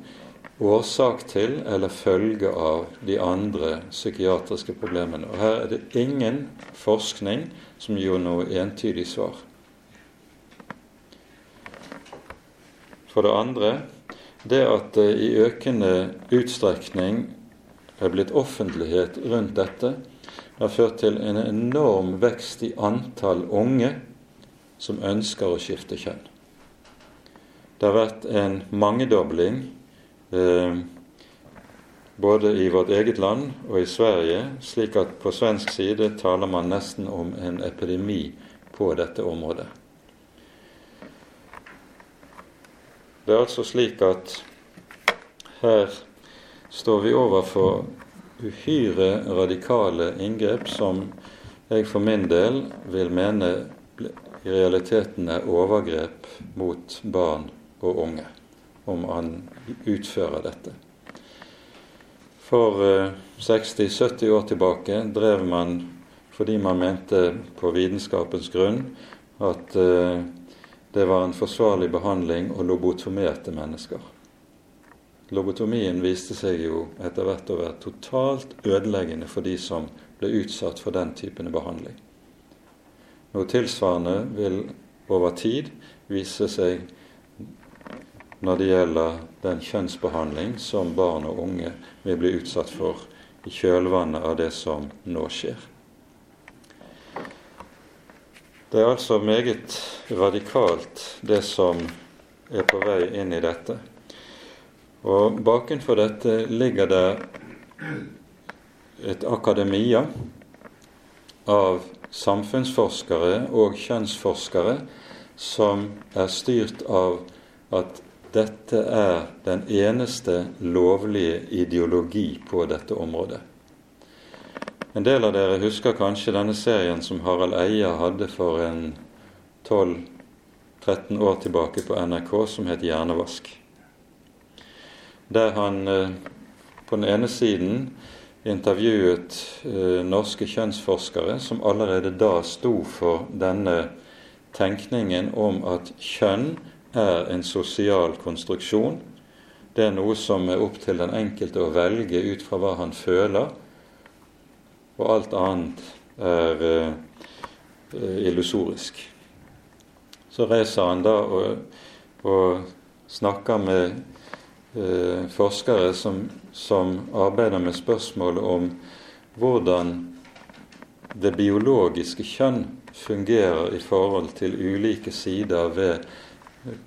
årsak til eller følge av de andre psykiatriske problemene. Og Her er det ingen forskning som gir noe entydig svar. For det andre det at det i økende utstrekning er blitt offentlighet rundt dette, har ført til en enorm vekst i antall unge som ønsker å skifte kjønn. Det har vært en mangedobling eh, både i vårt eget land og i Sverige, slik at på svensk side taler man nesten om en epidemi på dette området. Det er altså slik at her står vi overfor uhyre radikale inngrep som jeg for min del vil mene i realiteten er overgrep mot barn og unge, om han utfører dette. For 60-70 eh, år tilbake drev man fordi man mente på vitenskapens grunn at eh, det var en forsvarlig behandling og lobotomerte mennesker. Lobotomien viste seg jo etter hvert å være totalt ødeleggende for de som ble utsatt for den typen behandling. Noe tilsvarende vil over tid vise seg når det gjelder den kjønnsbehandling som barn og unge vil bli utsatt for i kjølvannet av det som nå skjer. Det er altså meget radikalt, det som er på vei inn i dette. Og bakenfor dette ligger det et akademia av samfunnsforskere og kjønnsforskere som er styrt av at dette er den eneste lovlige ideologi på dette området. En del av dere husker kanskje denne serien som Harald Eia hadde for en 12-13 år tilbake på NRK, som het Hjernevask. Der han eh, på den ene siden intervjuet eh, norske kjønnsforskere som allerede da sto for denne tenkningen om at kjønn er en sosial konstruksjon. Det er noe som er opp til den enkelte å velge ut fra hva han føler, og alt annet er eh, illusorisk. Så reiser han da og, og snakker med eh, forskere som, som, arbeider med spørsmålet om hvordan det biologiske kjønn fungerer i forhold til ulike sider ved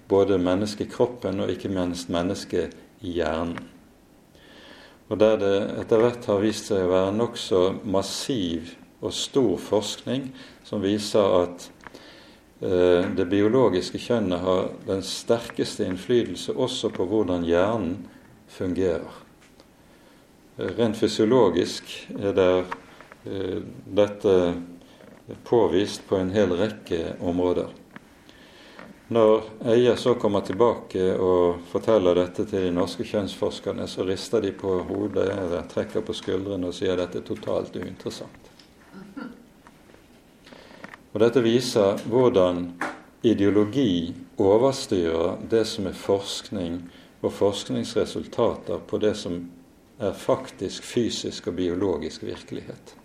både menneskekroppen og ikke minst menneskehjernen. og der det etter hvert har vist seg å være nokså massiv og stor forskning som viser at eh, det biologiske kjønnet har den sterkeste innflytelse også på hvordan hjernen fungerer. Rent fysiologisk er det, eh, dette påvist på en hel rekke områder. Når eier så kommer tilbake og forteller dette til de norske kjønnsforskerne, så rister de på hodet eller trekker på skuldrene og sier dette er totalt uinteressant. Og Dette viser hvordan ideologi overstyrer det som er forskning og forskningsresultater på det som er faktisk fysisk og biologisk virkelighet.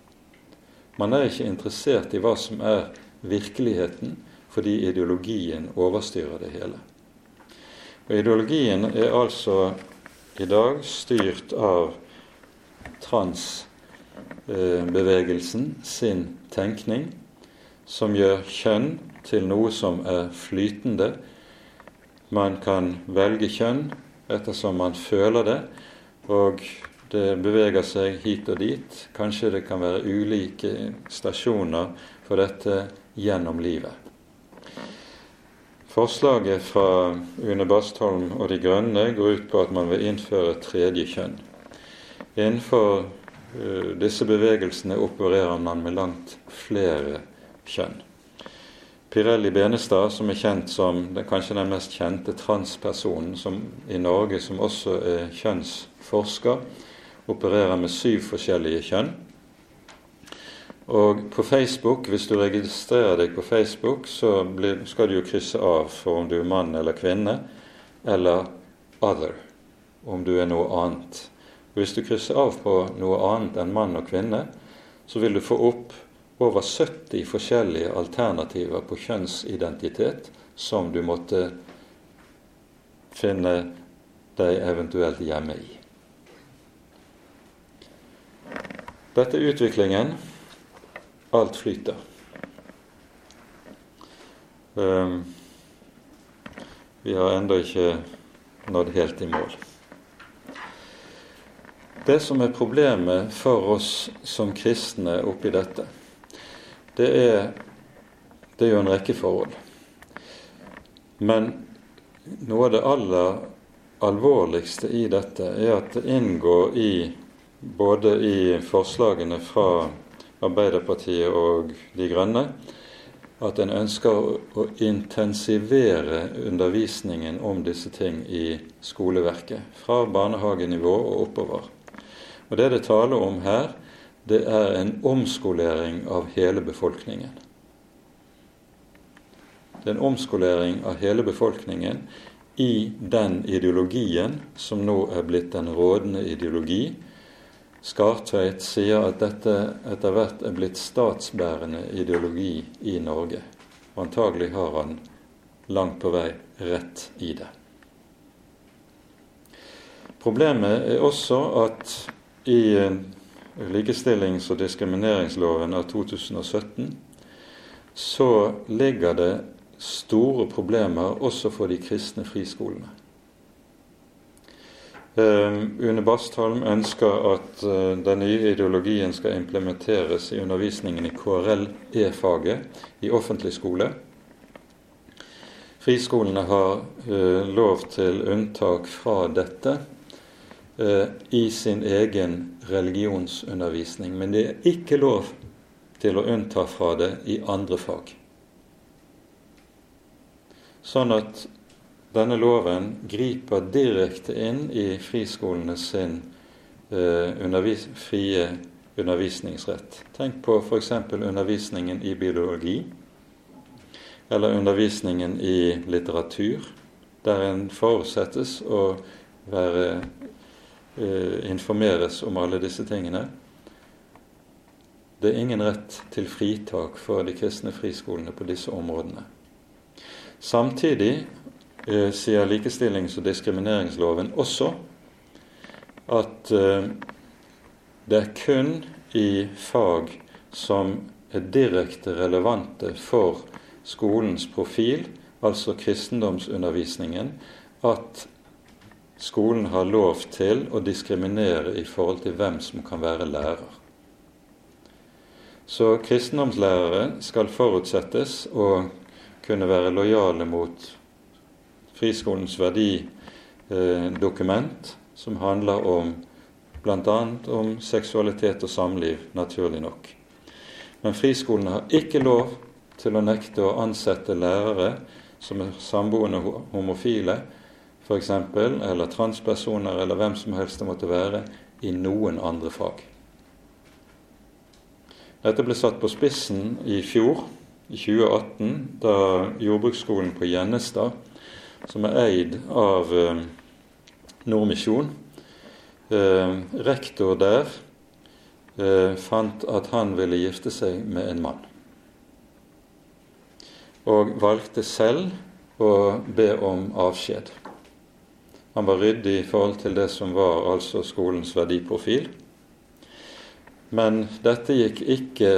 Man er ikke interessert i hva som er virkeligheten, fordi ideologien overstyrer det hele. Og Ideologien er altså i dag styrt av transbevegelsen sin tenkning, som gjør kjønn til noe som er flytende. Man kan velge kjønn ettersom man føler det, og det beveger seg hit og dit. Kanskje det kan være ulike stasjoner for dette gjennom livet. Forslaget fra Une Bastholm og De Grønne går ut på at man vil innføre tredje kjønn. Innenfor uh, disse bevegelsene opererer man med langt flere kjønn. Pirelli Benestad, som er kjent som den, kanskje den mest kjente transpersonen som, i Norge, som også er kjønnsforsker, opererer med syv forskjellige kjønn. Og på Facebook, hvis du registrerer deg på Facebook, så blir, skal du jo krysse av for om du er mann eller kvinne, eller 'other', om du er noe annet. Og Hvis du krysser av på noe annet enn mann og kvinne, så vil du få opp over 70 forskjellige alternativer på kjønnsidentitet som du måtte finne deg eventuelt hjemme i. Dette er utviklingen. Alt flyter. Um, vi har ennå ikke nådd helt i mål. Det som er problemet for oss som kristne oppi dette, det er, det er jo en rekke forhold. Men noe av det aller alvorligste i dette er at det inngår i både i forslagene fra Arbeiderpartiet og De Grønne at en ønsker å intensivere undervisningen om disse ting i skoleverket, fra barnehagenivå og oppover. Og Det det taler om her, det er en omskolering av hele befolkningen. Det er en omskolering av hele befolkningen i den ideologien som nå er blitt den rådende ideologi. Skartveit sier at dette etter hvert er blitt statsbærende ideologi i Norge. Og antagelig har han langt på vei rett i det. Problemet er også at i likestillings- og diskrimineringsloven av 2017, så ligger det store problemer også for de kristne friskolene. Uh, Une Bastholm ønsker at uh, den nye ideologien skal implementeres i undervisningen i KRL-E-faget i offentlig skole. Friskolene har uh, lov til unntak fra dette Eh, i sin egen religionsundervisning. Men det er ikke lov til å unnta fra det i andre fag. Sånn at denne loven griper direkte inn i friskolene sin eh, undervis frie undervisningsrett. Tenk på f.eks. undervisningen i biologi, eller undervisningen i litteratur, der en forutsettes å være eh, informeres om alle disse tingene. Det er ingen rett til fritak for de kristne friskolene på disse områdene. Samtidig eh, sier likestillings- og diskrimineringsloven også at eh, det er kun i fag som er direkte relevante for skolens profil, altså kristendomsundervisningen, at skolen har lov til å diskriminere i forhold til hvem som kan være lærer. Så kristendomslærere skal forutsettes å kunne være lojale mot friskolens verdidokument, som handler om bl.a. om seksualitet og samliv, naturlig nok. Men friskolene har ikke lov til å nekte å ansette lærere som er samboende homofile, f.eks., eller transpersoner, eller hvem som helst det måtte være, i noen andre fag. Dette ble satt på spissen i fjor, i 2018, da jordbruksskolen på Gjennestad, som er eid av eh, Nordmisjon, eh, rektor der eh, fant at han ville gifte seg med en mann. Og valgte selv å be om avskjed. Han var ryddig i forhold til det som var altså skolens verdiprofil. Men dette gikk ikke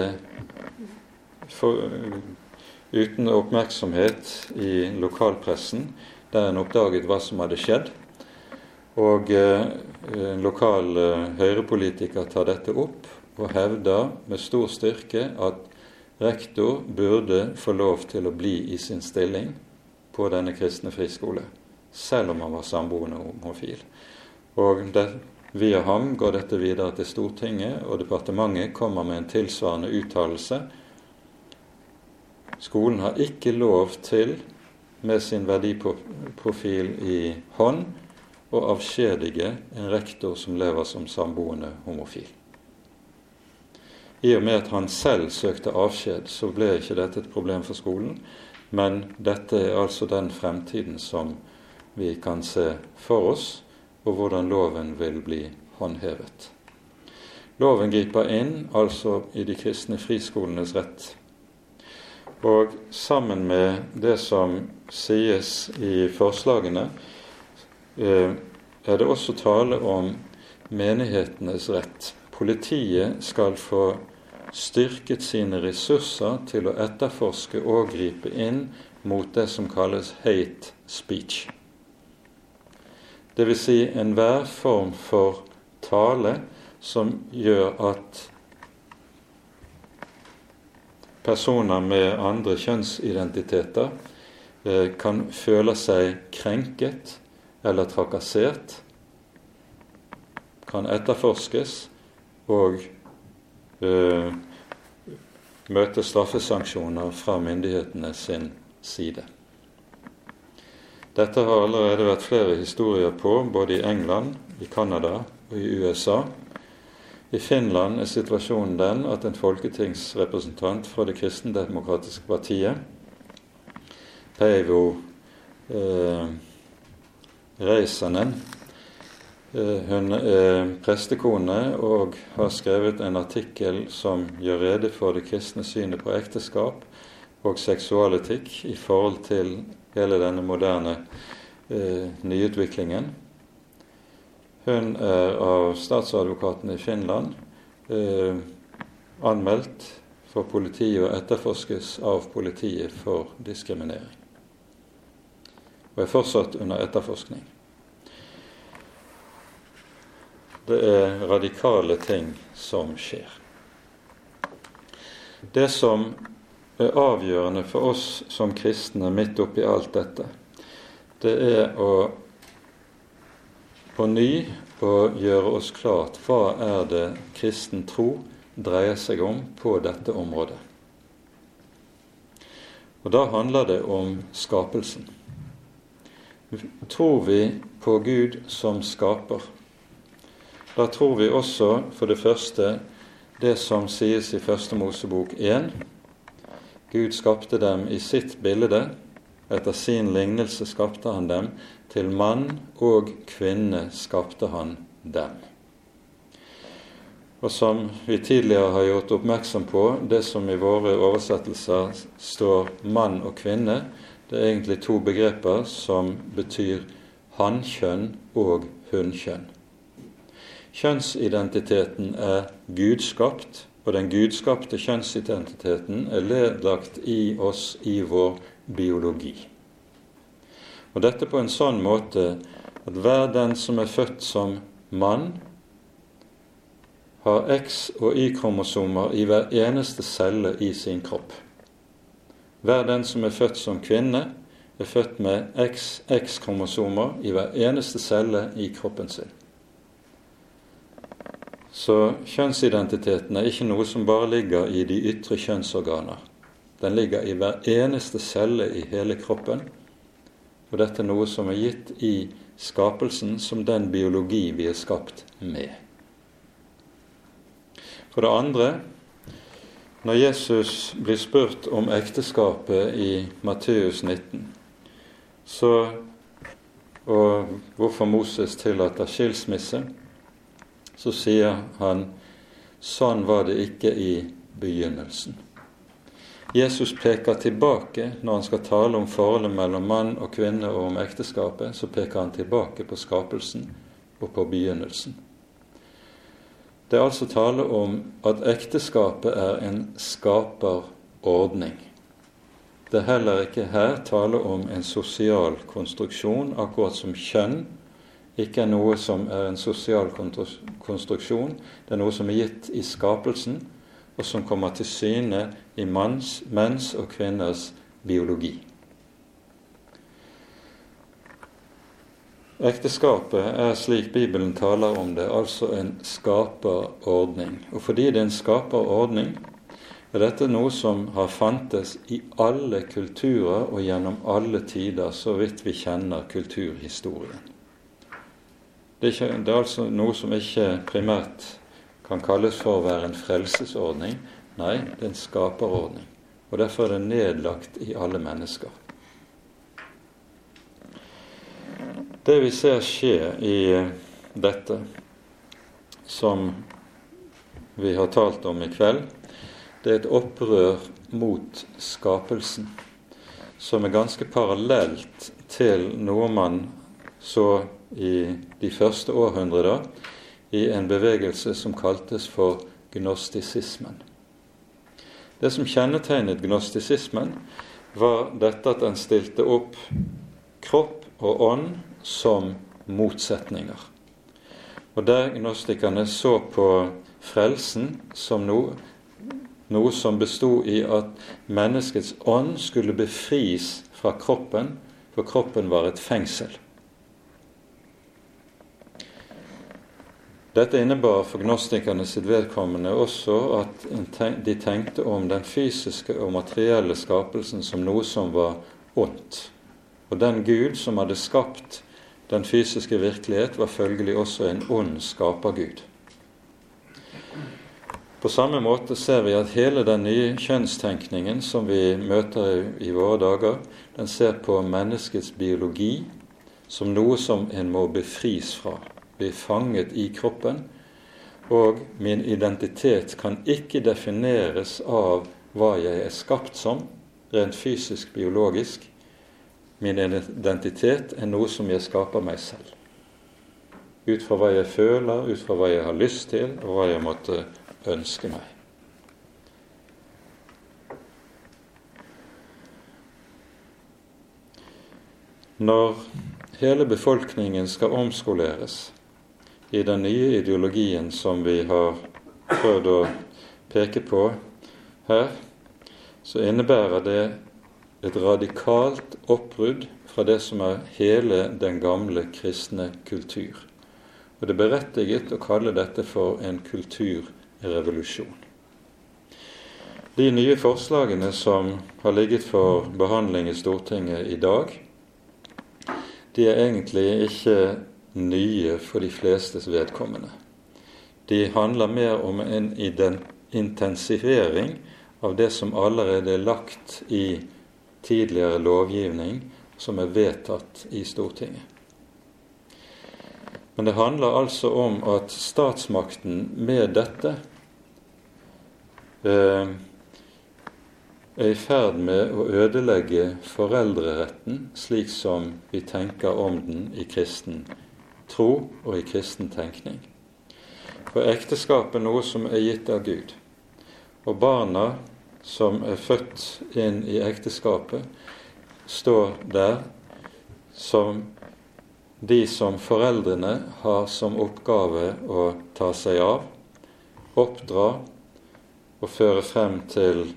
for, uten oppmerksomhet i lokalpressen, der en oppdaget hva som hadde skjedd. Og eh, en lokal eh, høyrepolitiker tar dette opp og hevder med stor styrke at rektor burde få lov til å bli i sin stilling på denne kristne friskole, selv om han var samboende homofil. Og det, via ham går dette videre til Stortinget, og departementet kommer med en tilsvarende uttalelse. Skolen har ikke lov til, med sin verdiprofil i hånd, å avskjedige en rektor som lever som samboende homofil. I og med at han selv søkte avskjed, så ble ikke dette et problem for skolen. Men dette er altså den fremtiden som vi kan se for oss, og hvordan loven vil bli håndhevet. Loven griper inn altså i de kristne friskolenes rett. Og sammen med det som sies i forslagene, Eh, er det også tale om menighetenes rett. Politiet skal få styrket sine ressurser til å etterforske og gripe inn mot det som kalles hate speech. Dvs. Si enhver form for tale som gjør at personer med andre kjønnsidentiteter eh, kan føle seg krenket eller trakassert, kan etterforskes og øh, møte straffesanksjoner fra myndighetene sin side. Dette har allerede vært flere historier på, både i England, i Canada og i USA. I Finland er situasjonen den at en folketingsrepresentant fra det kristendemokratiske partiet, Peivo eh, Reisanen. Eh, hun er prestekone og har skrevet en artikkel som gjør rede for det kristne synet på ekteskap og seksualetikk i forhold til hele denne moderne eh, nyutviklingen. Hun er av statsadvokaten i Finland eh, anmeldt for politiet og etterforskes av politiet for diskriminering. Og er fortsatt under etterforskning. Det er radikale ting som skjer. Det som er avgjørende for oss som kristne midt oppi alt dette, det er å på ny å gjøre oss klart hva er det kristen tro dreier seg om på dette området. Og Da handler det om skapelsen. Tror vi på Gud som skaper, da tror vi også for det første det som sies i Første Mosebok 1. Gud skapte dem i sitt bilde. Etter sin lignelse skapte han dem. Til mann og kvinne skapte han dem. Og som vi tidligere har gjort oppmerksom på, det som i våre oversettelser står mann og kvinne, det er egentlig to begreper som betyr hannkjønn og hunnkjønn. Kjønnsidentiteten er gudskapt, og den gudskapte kjønnsidentiteten er ledlagt i oss i vår biologi. Og dette på en sånn måte at hver den som er født som mann, har X- og Y-kromosomer i hver eneste celle i sin kropp. Hver den som er født som kvinne, er født med XX-kromosomer i hver eneste celle i kroppen sin. Så kjønnsidentiteten er ikke noe som bare ligger i de ytre kjønnsorganer. Den ligger i hver eneste celle i hele kroppen. Og dette er noe som er gitt i skapelsen som den biologi vi er skapt med. For det andre, når Jesus blir spurt om ekteskapet i Matteus 19, så, og hvorfor Moses tillater skilsmisse, så sier han sånn var det ikke i begynnelsen. Jesus peker tilbake når han skal tale om forholdet mellom mann og kvinne og om ekteskapet. Så peker han tilbake på skapelsen og på begynnelsen. Det er altså tale om at ekteskapet er en skaperordning. Det er heller ikke her tale om en sosial konstruksjon, akkurat som kjønn ikke er noe som er en sosial konstruksjon. Det er noe som er gitt i skapelsen, og som kommer til syne i manns, menns og kvinners biologi. Ekteskapet er, slik Bibelen taler om det, altså en skaperordning. Og fordi det er en skaperordning, er dette noe som har fantes i alle kulturer og gjennom alle tider, så vidt vi kjenner kulturhistorien. Det er, ikke, det er altså noe som ikke primært kan kalles for å være en frelsesordning. Nei, det er en skaperordning. Og derfor er det nedlagt i alle mennesker. Det vi ser skje i dette, som vi har talt om i kveld, det er et opprør mot skapelsen som er ganske parallelt til noe man så i de første århundrer i en bevegelse som kaltes for gnostisismen. Det som kjennetegnet gnostisismen, var dette at en stilte opp kropp og ånd som motsetninger. Og der gnostikerne så på frelsen som noe noe som bestod i at menneskets ånd skulle befris fra kroppen, for kroppen var et fengsel. Dette innebar for gnostikerne sitt vedkommende også at de tenkte om den fysiske og materielle skapelsen som noe som var ondt. Og den Gud som hadde skapt den fysiske virkelighet, var følgelig også en ond skapergud. På samme måte ser vi at hele den nye kjønnstenkningen som vi møter i, våre dager, den ser på menneskets biologi som noe som en må befris fra, bli fanget i kroppen. Og min identitet kan ikke defineres av hva jeg er skapt som, rent fysisk, biologisk. Min identitet er noe som jeg skaper meg selv. Ut fra hva jeg føler, ut fra hva jeg har lyst til, og hva jeg måtte ønske meg. Når hele befolkningen skal omskoleres i den nye ideologien som vi har prøvd å peke på her, så innebærer det et radikalt oppbrudd fra det som er hele den gamle kristne kultur. Og Det er berettiget å kalle dette for en kulturrevolusjon. De nye forslagene som har ligget for behandling i Stortinget i dag, de er egentlig ikke nye for de flestes vedkommende. De handler mer om en intensivering av det som allerede er lagt i tidligere lovgivning som er vedtatt i Stortinget. Men det handler altså om at statsmakten med dette Eh, er i ferd med å ødelegge foreldreretten slik som vi tenker om den i kristen tro og i kristen tenkning. For ekteskap er noe som er gitt av Gud. Og barna som er født inn i ekteskapet, står der som de som foreldrene har som oppgave å ta seg av, oppdra og føre frem til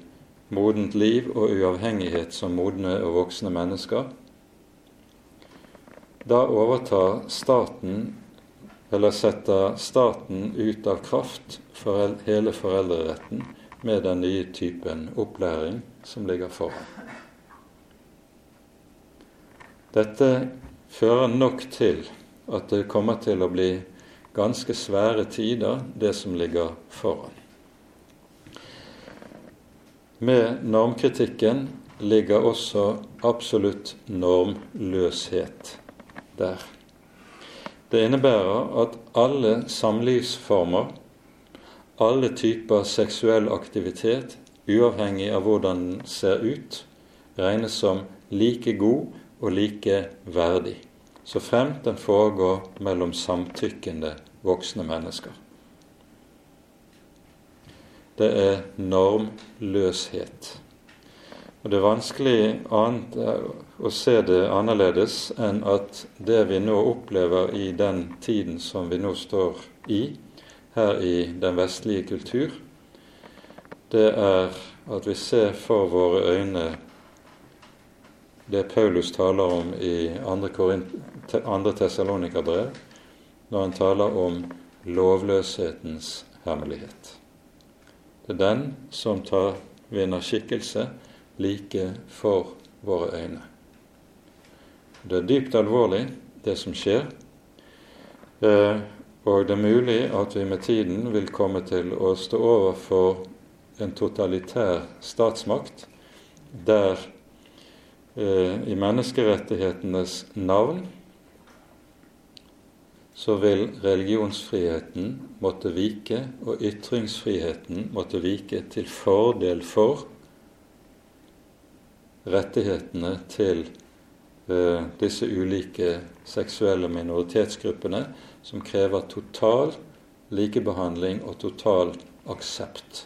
modent liv og uavhengighet som modne og voksne mennesker. Da overtar staten, eller setter staten ut av kraft for hele foreldreretten med den nye typen opplæring som ligger foran. Dette fører nok til at det kommer til å bli ganske svære tider, det som ligger foran. Med normkritikken ligger også absolutt normløshet der. Det innebærer at alle samlivsformer, alle typer seksuell aktivitet, uavhengig av hvordan den ser ut, regnes som like god og like verdig, så fremt den foregår mellom samtykkende voksne mennesker. Det er normløshet. Og Det er vanskelig annet, å se det annerledes enn at det vi nå opplever i den tiden som vi nå står i, her i den vestlige kultur, det er at vi ser for våre øyne det Paulus taler om i 2. Tessalonika-brev, når han taler om lovløshetens hemmelighet. Det er den som tar, vinner skikkelse like for våre øyne. Det er dypt alvorlig, det som skjer. Eh, og det er mulig at vi med tiden vil komme til å stå overfor en totalitær statsmakt der eh, i menneskerettighetenes navn så vil religionsfriheten måtte vike, og ytringsfriheten måtte vike til fordel for rettighetene til eh, disse ulike seksuelle minoritetsgruppene, som krever total likebehandling og total aksept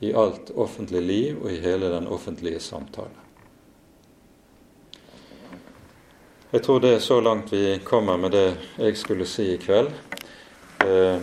i alt offentlig liv og i hele den offentlige samtale. Jeg tror det er så langt vi kommer med det jeg skulle si i kveld. Eh,